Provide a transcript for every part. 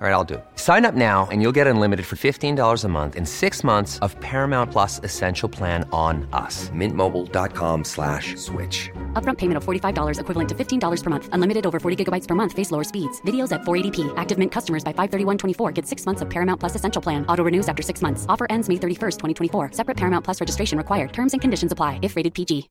All right, I'll do it. Sign up now and you'll get unlimited for $15 a month in six months of Paramount Plus Essential Plan on us. Mintmobile.com slash switch. Upfront payment of $45 equivalent to $15 per month. Unlimited over 40 gigabytes per month. Face lower speeds. Videos at 480p. Active Mint customers by 531.24 get six months of Paramount Plus Essential Plan. Auto renews after six months. Offer ends May 31st, 2024. Separate Paramount Plus registration required. Terms and conditions apply if rated PG.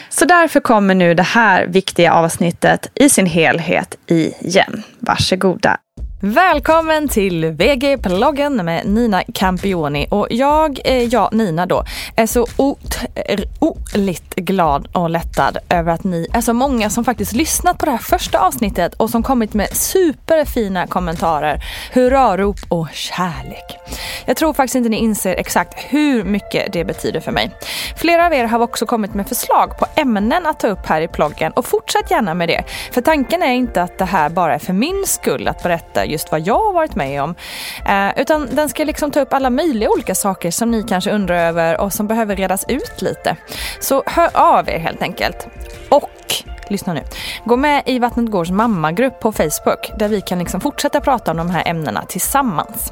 Så därför kommer nu det här viktiga avsnittet i sin helhet igen. Varsågoda. Välkommen till VG-ploggen med Nina Campioni. Och jag, eh, ja Nina då, är så otroligt glad och lättad över att ni är så många som faktiskt lyssnat på det här första avsnittet och som kommit med superfina kommentarer, hurrarop och kärlek. Jag tror faktiskt inte ni inser exakt hur mycket det betyder för mig. Flera av er har också kommit med förslag på ämnen att ta upp här i ploggen och fortsätt gärna med det. För tanken är inte att det här bara är för min skull att berätta just vad jag har varit med om. Eh, utan den ska liksom ta upp alla möjliga olika saker som ni kanske undrar över och som behöver redas ut lite. Så hör av er helt enkelt. Och lyssna nu. Gå med i Vattnet Gårds mammagrupp på Facebook där vi kan liksom fortsätta prata om de här ämnena tillsammans.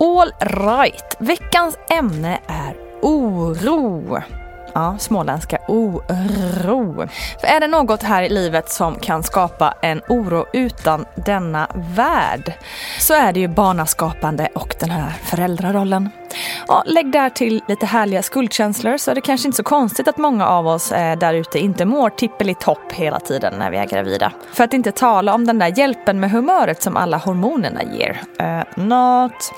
All right, veckans ämne är oro. Ja, småländska oh, oro. För är det något här i livet som kan skapa en oro utan denna värld så är det ju barnaskapande och den här föräldrarollen. Ja, lägg där till lite härliga skuldkänslor så är det kanske inte så konstigt att många av oss eh, där ute inte mår tippelitopp hela tiden när vi är gravida. För att inte tala om den där hjälpen med humöret som alla hormonerna ger. Eh, uh, not.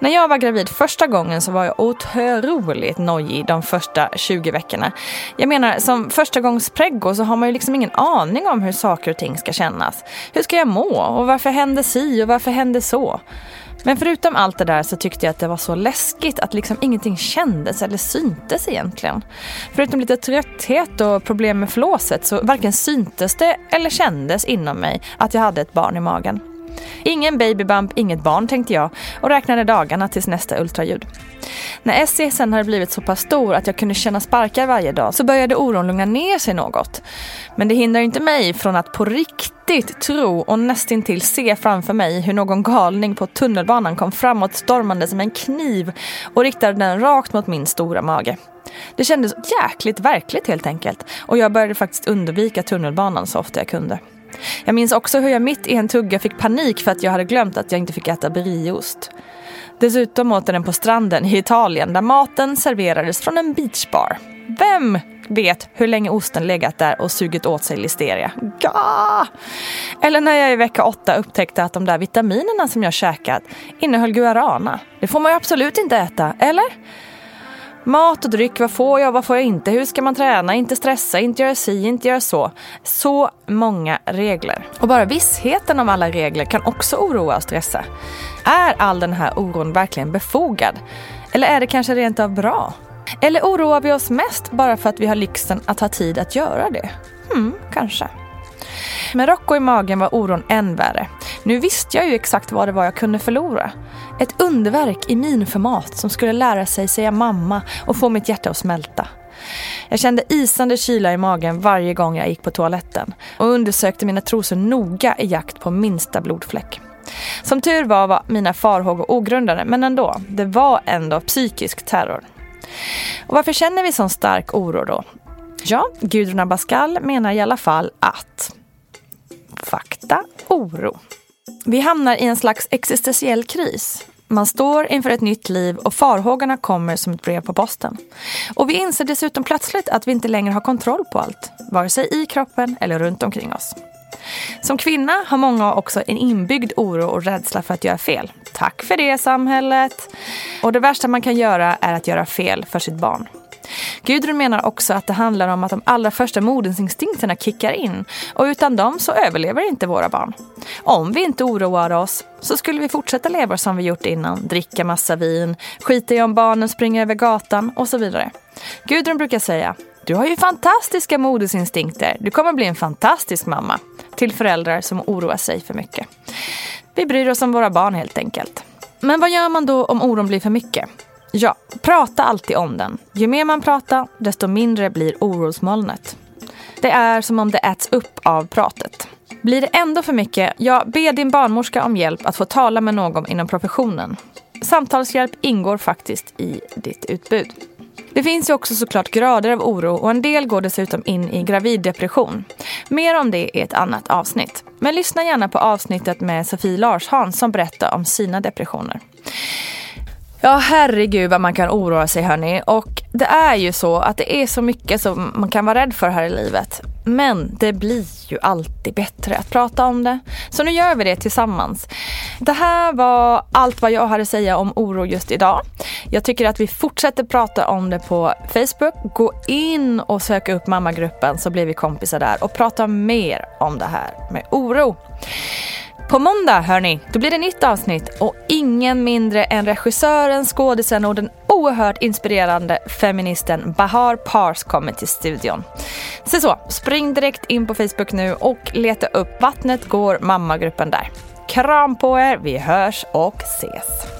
När jag var gravid första gången så var jag otroligt nojig de första 20 veckorna. Jag menar, som förstagångspreggo så har man ju liksom ingen aning om hur saker och ting ska kännas. Hur ska jag må? Och varför hände si och varför hände så? Men förutom allt det där så tyckte jag att det var så läskigt att liksom ingenting kändes eller syntes egentligen. Förutom lite trötthet och problem med flåset så varken syntes det eller kändes inom mig att jag hade ett barn i magen. Ingen babybump, inget barn tänkte jag och räknade dagarna tills nästa ultraljud. När SC sen hade blivit så pass stor att jag kunde känna sparkar varje dag så började oron lugna ner sig något. Men det hindrar inte mig från att på riktigt tro och nästintill se framför mig hur någon galning på tunnelbanan kom framåt stormande som en kniv och riktade den rakt mot min stora mage. Det kändes jäkligt verkligt helt enkelt och jag började faktiskt undvika tunnelbanan så ofta jag kunde. Jag minns också hur jag mitt i en tugga fick panik för att jag hade glömt att jag inte fick äta brieost. Dessutom åt jag den på stranden i Italien där maten serverades från en beachbar. Vem vet hur länge osten legat där och sugit åt sig listeria? Ga! Eller när jag i vecka åtta upptäckte att de där vitaminerna som jag käkat innehöll guarana. Det får man ju absolut inte äta, eller? Mat och dryck, vad får jag, vad får jag inte, hur ska man träna, inte stressa, inte göra si, inte göra så. Så många regler. Och bara vissheten om alla regler kan också oroa och stressa. Är all den här oron verkligen befogad? Eller är det kanske rent av bra? Eller oroar vi oss mest bara för att vi har lyxen att ha tid att göra det? Hmm, kanske. Med Rocco i magen var oron än värre. Nu visste jag ju exakt vad det var jag kunde förlora. Ett underverk i minformat som skulle lära sig säga mamma och få mitt hjärta att smälta. Jag kände isande kyla i magen varje gång jag gick på toaletten och undersökte mina trosor noga i jakt på minsta blodfläck. Som tur var var mina farhågor ogrundade men ändå, det var ändå psykisk terror. Och varför känner vi sån stark oro då? Ja, Gudrun Abascal menar i alla fall att fakta, oro. Vi hamnar i en slags existentiell kris. Man står inför ett nytt liv och farhågorna kommer som ett brev på posten. Och vi inser dessutom plötsligt att vi inte längre har kontroll på allt, vare sig i kroppen eller runt omkring oss. Som kvinna har många också en inbyggd oro och rädsla för att göra fel. Tack för det samhället! Och det värsta man kan göra är att göra fel för sitt barn. Gudrun menar också att det handlar om att de allra första modersinstinkterna kickar in och utan dem så överlever inte våra barn. Om vi inte oroar oss så skulle vi fortsätta leva som vi gjort innan, dricka massa vin, skita i om barnen springer över gatan och så vidare. Gudrun brukar säga du har ju fantastiska modersinstinkter. Du kommer bli en fantastisk mamma. Till föräldrar som oroar sig för mycket. Vi bryr oss om våra barn helt enkelt. Men vad gör man då om oron blir för mycket? Ja, prata alltid om den. Ju mer man pratar, desto mindre blir orosmolnet. Det är som om det äts upp av pratet. Blir det ändå för mycket, ja, be din barnmorska om hjälp att få tala med någon inom professionen. Samtalshjälp ingår faktiskt i ditt utbud. Det finns ju också såklart grader av oro och en del går dessutom in i graviddepression. Mer om det i ett annat avsnitt. Men lyssna gärna på avsnittet med Sofie Larshan som berättar om sina depressioner. Ja, herregud vad man kan oroa sig hörni. Och det är ju så att det är så mycket som man kan vara rädd för här i livet. Men det blir ju alltid bättre att prata om det. Så nu gör vi det tillsammans. Det här var allt vad jag hade att säga om oro just idag. Jag tycker att vi fortsätter prata om det på Facebook. Gå in och sök upp mammagruppen så blir vi kompisar där och prata mer om det här med oro. På måndag, hörni, då blir det nytt avsnitt och ingen mindre än regissören, skådisen och den oerhört inspirerande feministen Bahar Pars kommer till studion. Så så, spring direkt in på Facebook nu och leta upp Vattnet går mammagruppen där. Kram på er, vi hörs och ses.